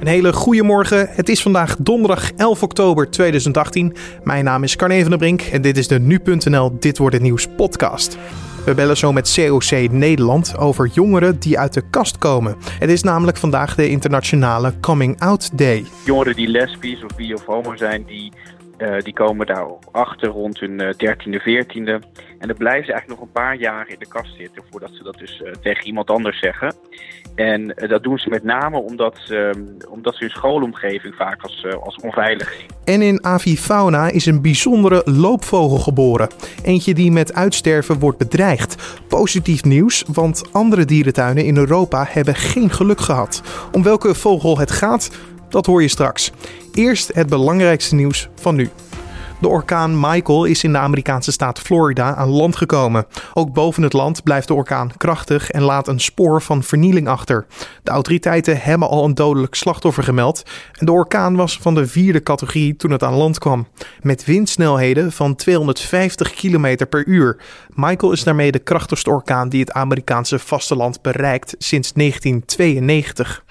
Een hele goede morgen. Het is vandaag donderdag 11 oktober 2018. Mijn naam is Carne van der Brink en dit is de nu.nl Dit wordt het nieuws podcast. We bellen zo met COC Nederland over jongeren die uit de kast komen. Het is namelijk vandaag de internationale Coming Out Day. Jongeren die lesbisch of bi of homo zijn, die, uh, die komen daar achter rond hun uh, 13e, 14e. En dan blijven ze eigenlijk nog een paar jaar in de kast zitten voordat ze dat dus uh, tegen iemand anders zeggen. En uh, dat doen ze met name omdat, omdat ze hun schoolomgeving vaak als, uh, als onveilig zien. En in avifauna is een bijzondere loopvogel geboren. Eentje die met uitsterven wordt bedreigd. Positief nieuws, want andere dierentuinen in Europa hebben geen geluk gehad. Om welke vogel het gaat, dat hoor je straks. Eerst het belangrijkste nieuws van nu. De orkaan Michael is in de Amerikaanse staat Florida aan land gekomen. Ook boven het land blijft de orkaan krachtig en laat een spoor van vernieling achter. De autoriteiten hebben al een dodelijk slachtoffer gemeld. En de orkaan was van de vierde categorie toen het aan land kwam. Met windsnelheden van 250 km per uur. Michael is daarmee de krachtigste orkaan die het Amerikaanse vasteland bereikt sinds 1992.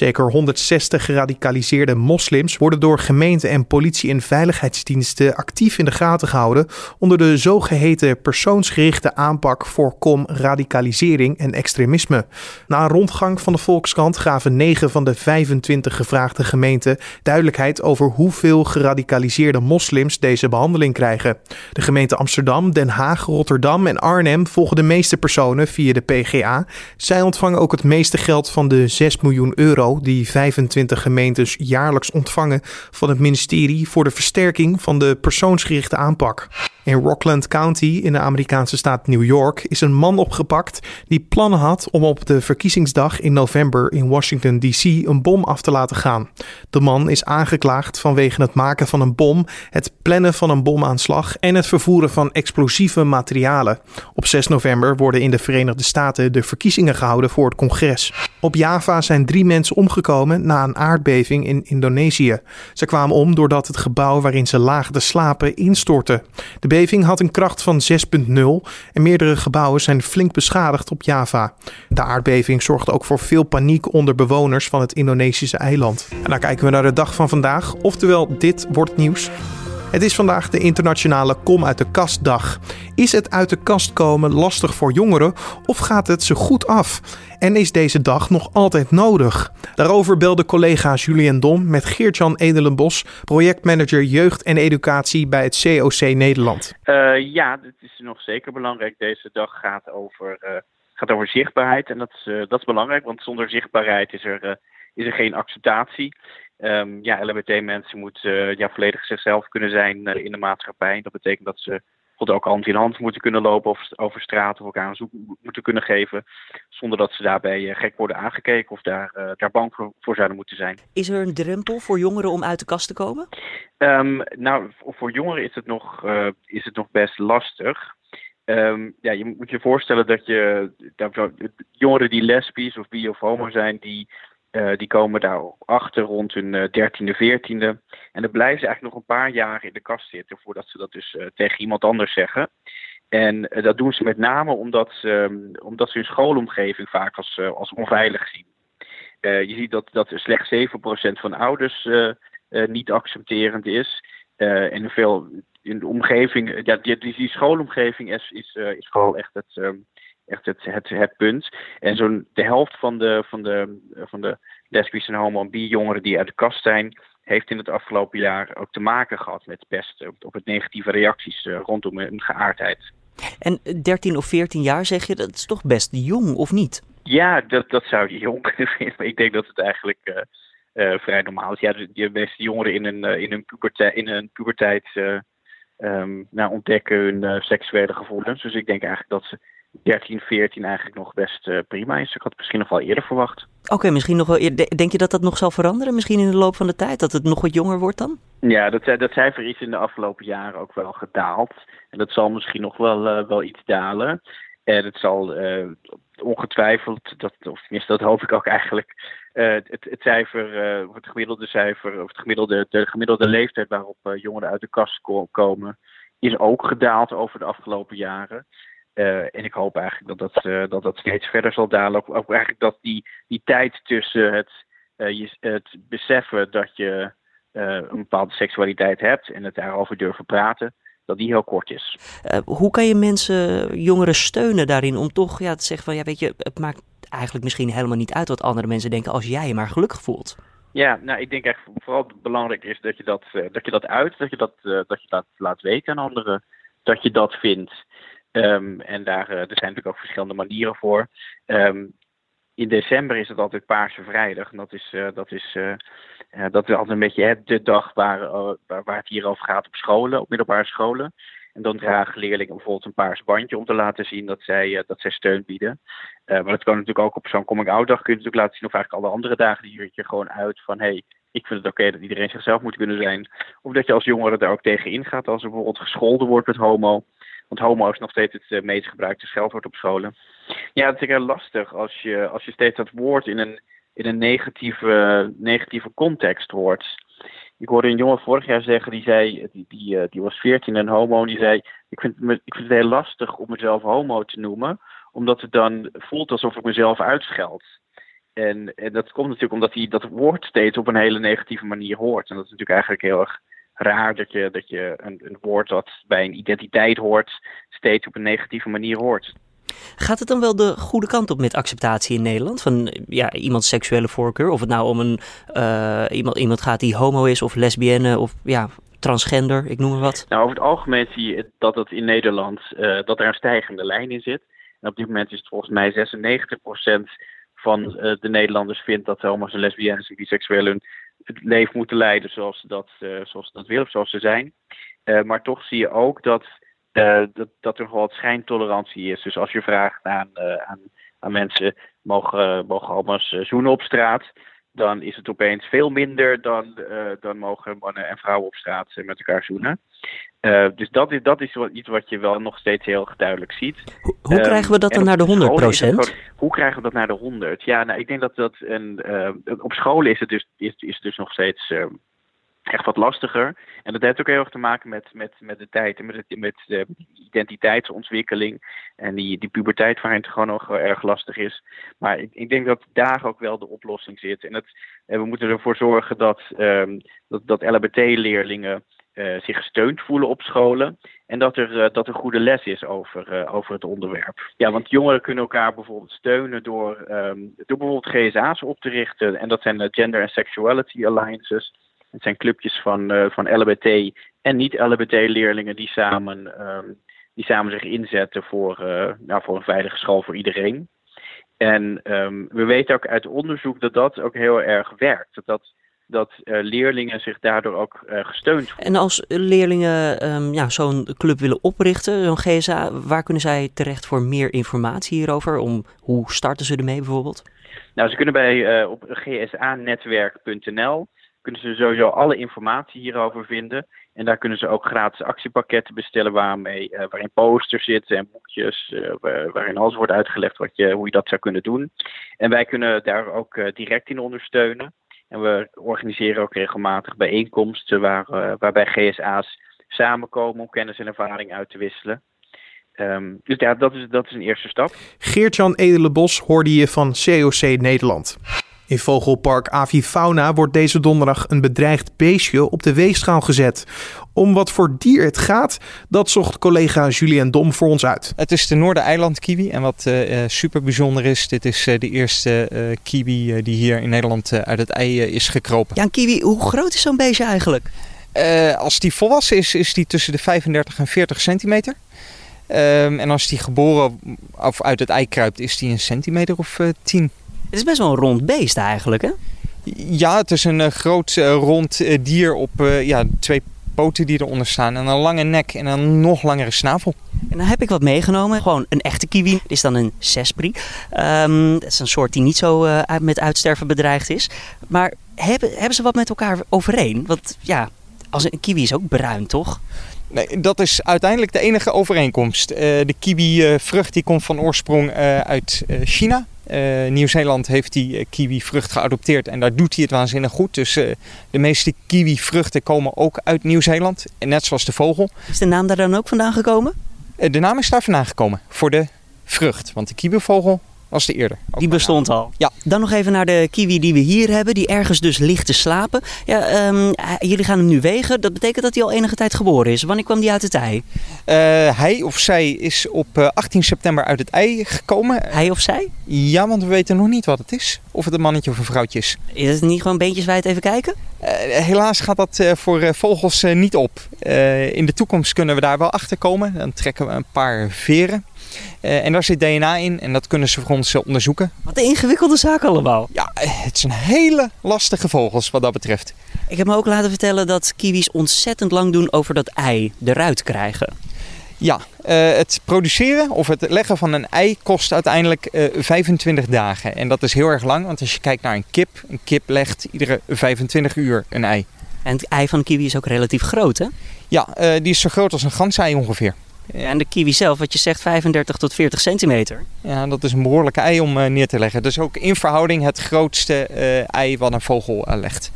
Zeker 160 geradicaliseerde moslims worden door gemeenten en politie en veiligheidsdiensten actief in de gaten gehouden onder de zogeheten persoonsgerichte aanpak voorkom radicalisering en extremisme. Na een rondgang van de Volkskrant gaven 9 van de 25 gevraagde gemeenten duidelijkheid over hoeveel geradicaliseerde moslims deze behandeling krijgen. De gemeenten Amsterdam, Den Haag, Rotterdam en Arnhem volgen de meeste personen via de PGA. Zij ontvangen ook het meeste geld van de 6 miljoen euro die 25 gemeentes jaarlijks ontvangen van het ministerie voor de versterking van de persoonsgerichte aanpak. In Rockland County in de Amerikaanse staat New York is een man opgepakt die plannen had om op de verkiezingsdag in november in Washington DC een bom af te laten gaan. De man is aangeklaagd vanwege het maken van een bom, het plannen van een bomaanslag en het vervoeren van explosieve materialen. Op 6 november worden in de Verenigde Staten de verkiezingen gehouden voor het congres. Op Java zijn drie mensen omgekomen na een aardbeving in Indonesië. Ze kwamen om doordat het gebouw waarin ze lagen te slapen instortte. De beving had een kracht van 6,0 en meerdere gebouwen zijn flink beschadigd op Java. De aardbeving zorgde ook voor veel paniek onder bewoners van het Indonesische eiland. En dan kijken we naar de dag van vandaag, oftewel dit wordt nieuws. Het is vandaag de internationale Kom uit de Kast dag. Is het uit de kast komen lastig voor jongeren of gaat het ze goed af? En is deze dag nog altijd nodig? Daarover belde collega Julien Dom met Geert-Jan Edelenbos, projectmanager jeugd en educatie bij het COC Nederland. Uh, ja, het is nog zeker belangrijk. Deze dag gaat over, uh, gaat over zichtbaarheid en dat is, uh, dat is belangrijk, want zonder zichtbaarheid is er, is er geen acceptatie. Um, ja, LHBT-mensen moeten ja, volledig zichzelf kunnen zijn in de maatschappij. Dat betekent dat ze ook hand in hand moeten kunnen lopen of over straat of elkaar een zoek moeten kunnen geven. Zonder dat ze daarbij gek worden aangekeken of daar, daar bang voor, voor, zouden moeten zijn. Is er een drempel voor jongeren om uit de kast te komen? Um, nou, voor jongeren is het nog, uh, is het nog best lastig. Um, ja, je moet je voorstellen dat je dat, jongeren die lesbisch of bi of homo zijn, die uh, die komen daar achter rond hun uh, 13e, 14e. En dan blijven ze eigenlijk nog een paar jaar in de kast zitten voordat ze dat dus uh, tegen iemand anders zeggen. En dat doen ze met name omdat ze, um, omdat ze hun schoolomgeving vaak als, als onveilig zien. je ziet dat, dat slechts 7% van ouders niet accepterend is. en veel in de omgeving, ja, die, die, die schoolomgeving is, is, is vooral echt het. Um, echt het, het, het punt. En zo'n de helft van de, van de, van de lesbische en homo- en bi-jongeren die uit de kast zijn, heeft in het afgelopen jaar ook te maken gehad met best op het negatieve reacties uh, rondom hun geaardheid. En 13 of 14 jaar zeg je, dat is toch best jong, of niet? Ja, dat, dat zou je jong kunnen vinden. Maar ik denk dat het eigenlijk uh, uh, vrij normaal is. Ja, de, de meeste jongeren in een, in een puberteit, in een puberteit um, nou, ontdekken hun seksuele gevoelens. Dus ik denk eigenlijk dat ze 13, 14 eigenlijk nog best uh, prima is. Ik had het misschien nog wel eerder verwacht. Oké, okay, misschien nog wel eerder. Denk je dat dat nog zal veranderen? Misschien in de loop van de tijd? Dat het nog wat jonger wordt dan? Ja, dat, dat cijfer is in de afgelopen jaren ook wel gedaald. En dat zal misschien nog wel, uh, wel iets dalen. En het zal uh, ongetwijfeld, dat, of tenminste dat hoop ik ook eigenlijk, het, het cijfer, het gemiddelde cijfer, of het gemiddelde, de gemiddelde leeftijd waarop jongeren uit de kast komen, is ook gedaald over de afgelopen jaren. Uh, en ik hoop eigenlijk dat dat, uh, dat dat steeds verder zal dalen. Ook, ook, eigenlijk dat die, die tijd tussen het, je, het beseffen dat je een bepaalde seksualiteit hebt en het daarover durven praten, dat die heel kort is. hoe kan je mensen, jongeren steunen daarin om toch ja, te zeggen van ja weet je, het maakt eigenlijk misschien helemaal niet uit wat andere mensen denken als jij je maar gelukkig voelt. Ja, nou, ik denk echt vooral belangrijk is dat je dat, uh, dat je dat uit, dat je dat, uh, dat je dat laat weten aan anderen, dat je dat vindt. Um, en daar uh, er zijn natuurlijk ook verschillende manieren voor. Um, in december is het altijd Paarse Vrijdag. En dat is, dat is, dat is altijd een beetje de dag waar, waar, waar het hier over gaat op scholen, op middelbare scholen. En dan dragen leerlingen bijvoorbeeld een paars bandje om te laten zien dat zij, uh, dat zij steun bieden. Uh, maar dat kan natuurlijk ook op zo'n coming-out dag kun je natuurlijk laten zien, of eigenlijk alle andere dagen die je gewoon uit van hé, hey, ik vind het oké dat iedereen zichzelf moet kunnen zijn. Of dat je als jongere daar ook tegen ingaat als er bijvoorbeeld gescholden wordt met homo. Want homo is nog steeds het uh, meest gebruikte scheldwoord op scholen. Ja, het is heel lastig als je, als je steeds dat woord in een, in een negatieve, negatieve context hoort. Ik hoorde een jongen vorig jaar zeggen, die zei, die, die, eh, die was 14 en homo, die zei, ik vind, me, ik vind het heel lastig om mezelf homo te noemen, omdat het dan voelt alsof ik mezelf uitscheld. En, en dat komt natuurlijk omdat hij dat woord steeds op een hele negatieve manier hoort. En dat is natuurlijk eigenlijk heel erg raar dat je, dat je een, een woord dat bij een identiteit hoort, steeds op een negatieve manier hoort. Gaat het dan wel de goede kant op met acceptatie in Nederland? Van ja, iemands seksuele voorkeur? Of het nou om een, uh, iemand, iemand gaat die homo is of lesbienne of ja, transgender, ik noem maar wat. Nou, over het algemeen zie je dat het in Nederland uh, dat er een stijgende lijn in zit. En op dit moment is het volgens mij 96% van uh, de Nederlanders vindt dat homo's en lesbiennes en biseksuelen het leven moeten leiden zoals ze dat, zoals ze dat willen of zoals ze zijn. maar toch zie je ook dat uh, dat, dat er gewoon wat schijntolerantie is. Dus als je vraagt aan, uh, aan, aan mensen, mogen, mogen homo's zoenen op straat? Dan is het opeens veel minder dan, dan mogen mannen en vrouwen op straat met elkaar zoenen. dus dat is, dat is iets wat je wel nog steeds heel duidelijk ziet. Hoe, hoe um, krijgen we dat dan naar de 100 procent? Hoe krijgen we dat naar de 100? Ja, nou, ik denk dat dat een, op scholen is het dus, is, is het dus nog steeds echt wat lastiger. En dat heeft ook heel erg te maken met, met, met de tijd en met, het, met de identiteitsontwikkeling en die, die puberteit waarin het gewoon nog erg lastig is. Maar ik, ik denk dat daar ook wel de oplossing zit. En, het, en we moeten ervoor zorgen dat, um, dat, dat LHBT-leerlingen uh, zich gesteund voelen op scholen. En dat er, uh, dat er goede les is over, over het onderwerp. Ja, want jongeren kunnen elkaar bijvoorbeeld steunen door, um, door bijvoorbeeld GSA's op te richten. En dat zijn Gender and Sexuality Alliances. Het zijn clubjes van, uh, van LHBT en niet-LHBT-leerlingen die samen, um, die samen zich inzetten voor, uh, nou, voor een veilige school voor iedereen. En um, we weten ook uit onderzoek dat dat ook heel erg werkt. Dat, dat, dat uh, leerlingen zich daardoor ook gesteund voelen. En als leerlingen um, ja, zo'n club willen oprichten, zo'n GSA, waar kunnen zij terecht voor meer informatie hierover? Om, hoe starten ze ermee bijvoorbeeld? Nou, ze kunnen bij op gsanetwerk.nl kunnen ze sowieso alle informatie hierover vinden. En daar kunnen ze ook gratis actiepakketten bestellen waarmee, uh, waarin posters zitten en boekjes, uh, waarin alles wordt uitgelegd wat je, hoe je dat zou kunnen doen. En wij kunnen daar ook uh, direct in ondersteunen. En we organiseren ook regelmatig bijeenkomsten waar, waarbij GSA's samenkomen om kennis en ervaring uit te wisselen. Um, dus ja, dat is, dat is een eerste stap. Geert-Jan Edelenbos hoorde je van COC Nederland. In vogelpark Avifauna wordt deze donderdag een bedreigd beestje op de weegschaal gezet. Om wat voor dier het gaat, dat zocht collega Julien Dom voor ons uit. Het is de Noordereiland-kiwi en wat uh, super bijzonder is, dit is uh, de eerste uh, kiwi die hier in Nederland uit het ei is gekropen. Ja, een kiwi, hoe groot is zo'n beestje eigenlijk? als die volwassen is, is die tussen de 35 en 40 centimeter. Um, en als die geboren of uit het ei kruipt, is die een centimeter of 10. Het is best wel een rond beest eigenlijk, hè? Ja, het is een uh, groot uh, rond uh, dier op ja, twee poten die eronder staan. En een lange nek en een nog langere snavel. En dan heb ik wat meegenomen. Gewoon een echte kiwi. Dit is dan een sespri. Um, dat is een soort die niet zo met uitsterven bedreigd is. Maar hebben, hebben ze wat met elkaar overeen? Want ja, als een kiwi is ook bruin, toch? Nee, dat is uiteindelijk de enige overeenkomst. de kiwi-vrucht die komt van oorsprong uit China. Uh, Nieuw-Zeeland heeft die uh, kiwi-vrucht geadopteerd en daar doet hij het waanzinnig goed. Dus uh, de meeste kiwi-vruchten komen ook uit Nieuw-Zeeland, net zoals de vogel. Is de naam daar dan ook vandaan gekomen? de naam is daar vandaan gekomen, voor de vrucht. Want de kiwi-vogel was de eerder. Die bestond al. Ja. Dan nog even naar de kiwi die we hier hebben, die ergens dus ligt te slapen. Ja, ehm, hij- jullie gaan hem nu wegen. Dat betekent dat hij al enige tijd geboren is. Wanneer kwam die uit het ei? Eh, hij of zij is op eh, 18 september uit het ei gekomen. Hij of zij? Ja, want we weten nog niet wat het is. Of het een mannetje of een vrouwtje is. Is het niet gewoon beentjeswijd even kijken? Eh, helaas gaat dat eh, voor eh, vogels eh, niet op. Eh, in de toekomst kunnen we daar wel achter komen. Dan trekken we een paar veren. Eh, en daar zit DNA in en dat kunnen ze voor ons eh, onderzoeken. Wat een ingewikkelde zaak allemaal. Ja, eh, het zijn hele lastige vogels wat dat betreft. Ik heb me ook laten vertellen dat kiwis ontzettend lang doen over dat ei eruit krijgen. Ja, het produceren of het leggen van een ei kost uiteindelijk eh, 25 dagen. En dat is heel erg lang, want als je kijkt naar een kip, een kip legt iedere 25 uur een ei. En het ei van de kiwi is ook relatief groot, hè? Ja, die is zo groot als een gansei ongeveer. En de kiwi zelf, wat je zegt, 35 tot 40 centimeter. Ja, dat is een behoorlijke ei om eh, neer te leggen. Dus ook in verhouding het grootste eh, ei wat een vogel eh, legt.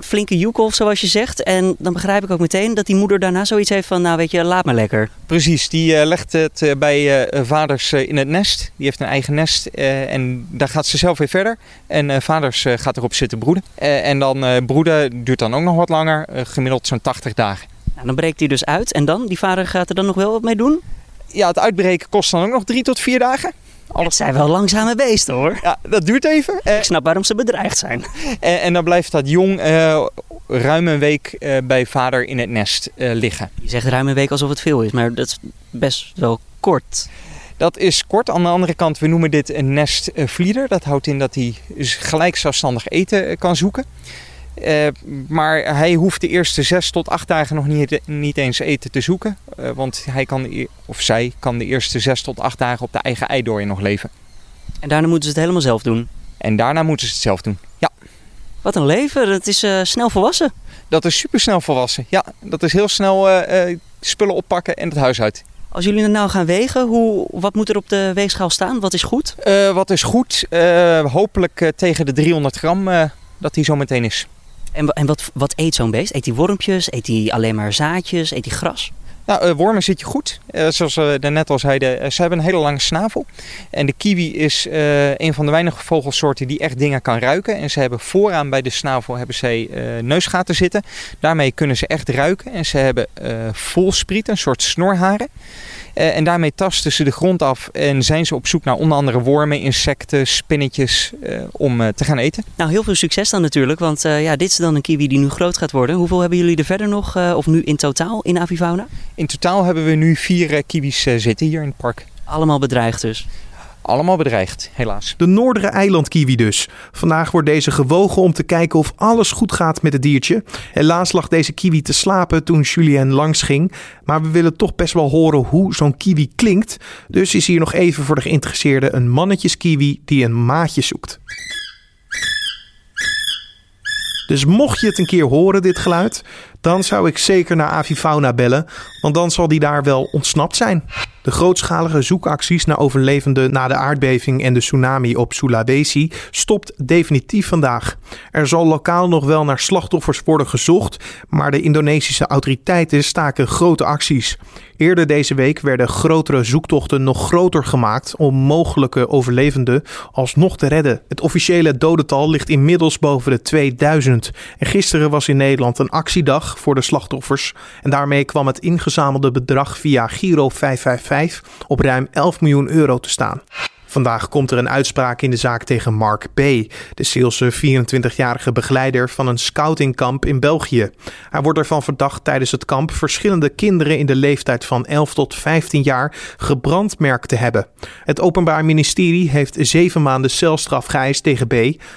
Flinke joekel, zoals je zegt. En dan begrijp ik ook meteen dat die moeder daarna zoiets heeft van... nou weet je, laat maar lekker. Precies, die legt het bij vaders in het nest. Die heeft een eigen nest en daar gaat ze zelf weer verder. En vaders gaat erop zitten broeden. En dan broeden duurt dan ook nog wat langer, gemiddeld zo'n 80 dagen. Nou, dan breekt hij dus uit. En dan? Die vader gaat er dan nog wel wat mee doen? Ja, het uitbreken kost dan ook nog drie tot vier dagen. Het zijn wel langzame beesten, hoor. Ja, dat duurt even. Eh, Ik snap waarom ze bedreigd zijn. en, en dan blijft dat jong eh, ruim een week eh, bij vader in het nest liggen. Je zegt ruim een week alsof het veel is, maar dat is best wel kort. Dat is kort. Aan de andere kant, we noemen dit een nestvlieder. Dat houdt in dat hij gelijk zelfstandig eten kan zoeken. Eh, maar hij hoeft de eerste zes tot acht dagen nog niet, niet eens eten te zoeken. Eh, want hij kan, of zij kan de eerste zes tot acht dagen op de eigen eidooi nog leven. En daarna moeten ze het helemaal zelf doen. En daarna moeten ze het zelf doen. Ja, Wat een leven, dat is eh, snel volwassen. dat is super snel volwassen. Ja, dat is heel snel spullen oppakken en het huis uit. Als jullie het nou gaan wegen, hoe, wat moet er op de weegschaal staan? Wat is goed? Wat is goed? Hopelijk tegen de 300 gram dat hij zo meteen is. En, en wat, wat eet zo'n beest? Eet hij wormpjes? Eet hij alleen maar zaadjes? Eet hij gras? Nou, eh, wormen zit je goed. Eh, zoals we daarnet al zeiden, eh, ze hebben een hele lange snavel. En de kiwi is eh, een van de weinige vogelsoorten die echt dingen kan ruiken. En ze hebben vooraan bij de snavel hebben ze eh, neusgaten zitten. Daarmee kunnen ze echt ruiken. En ze hebben eh volspriet, een soort snorharen. Eh, en daarmee tasten ze de grond af en zijn ze op zoek naar onder andere wormen, insecten, spinnetjes eh, om eh, te gaan eten. Nou, heel veel succes dan natuurlijk, want ja, dit is dan een kiwi die nu groot gaat worden. Hoeveel hebben jullie er verder nog, of nu in totaal in Avifauna? In totaal hebben we nu vier kiwis zitten hier in het park. Allemaal bedreigd dus. Allemaal bedreigd, helaas. De noordere eilandkiwi dus. Vandaag wordt deze gewogen om te kijken of alles goed gaat met het diertje. Helaas lag deze kiwi te slapen toen Julien langs ging. Maar we willen toch best wel horen hoe zo'n kiwi klinkt. Dus is hier nog even voor de geïnteresseerden een mannetjeskiwi die een maatje zoekt. Dus mocht je het een keer horen, dit geluid, dan zou ik zeker naar Avifauna bellen, want dan zal die daar wel ontsnapt zijn. De grootschalige zoekacties naar overlevenden na de aardbeving en de tsunami op Sulawesi stopt definitief vandaag. Er zal lokaal nog wel naar slachtoffers worden gezocht, maar de Indonesische autoriteiten staken grote acties. Eerder deze week werden grotere zoektochten nog groter gemaakt om mogelijke overlevenden alsnog te redden. Het officiële dodental ligt inmiddels boven de 2000. En gisteren was in Nederland een actiedag voor de slachtoffers. En daarmee kwam het ingezamelde bedrag via Giro 555 op ruim 11 miljoen euro te staan. Vandaag komt er een uitspraak in de zaak tegen Mark B., de Zeelse 24-jarige begeleider van een scoutingkamp in België. Hij wordt ervan verdacht tijdens het kamp verschillende kinderen in de leeftijd van 11 tot 15 jaar gebrandmerkt te hebben. Het Openbaar Ministerie heeft zeven maanden celstraf geëist tegen B.,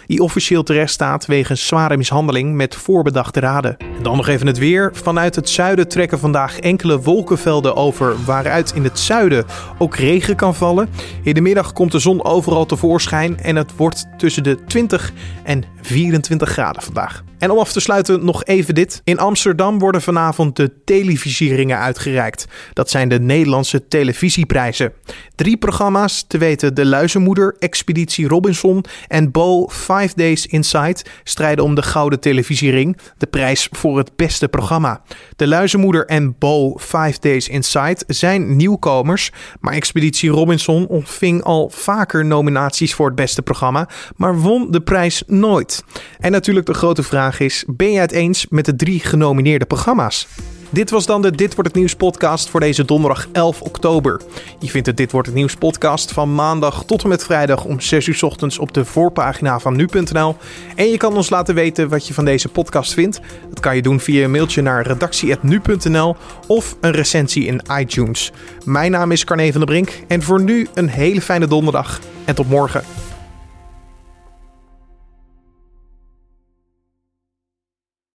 die officieel terecht staat wegens zware mishandeling met voorbedachte raden. En dan nog even het weer. Vanuit het zuiden trekken vandaag enkele wolkenvelden over, waaruit in het zuiden ook regen kan vallen. In de middag komt de zon overal tevoorschijn en het wordt tussen de 20 en 24 graden vandaag. En om af te sluiten nog even dit. In Amsterdam worden vanavond de televisieringen uitgereikt. Dat zijn de Nederlandse televisieprijzen. Drie programma's, te weten De Luizenmoeder, Expeditie Robinson en Bo 5 Days Inside, strijden om de Gouden Televisiering, de prijs voor het beste programma. De Luizenmoeder en Bo 5 Days Inside zijn nieuwkomers, maar Expeditie Robinson ontving al al vaker nominaties voor het beste programma, maar won de prijs nooit. En natuurlijk de grote vraag is: ben je het eens met de drie genomineerde programma's? Dit was dan de Dit wordt het nieuws podcast voor deze donderdag 11 oktober. Je vindt de Dit wordt het nieuws podcast van maandag tot en met vrijdag om 6 uur ochtends op de voorpagina van nu.nl. En je kan ons laten weten wat je van deze podcast vindt. Dat kan je doen via een mailtje naar redactie@nu.nl of een recensie in iTunes. Mijn naam is Carne van der Brink en voor nu een hele fijne donderdag en tot morgen.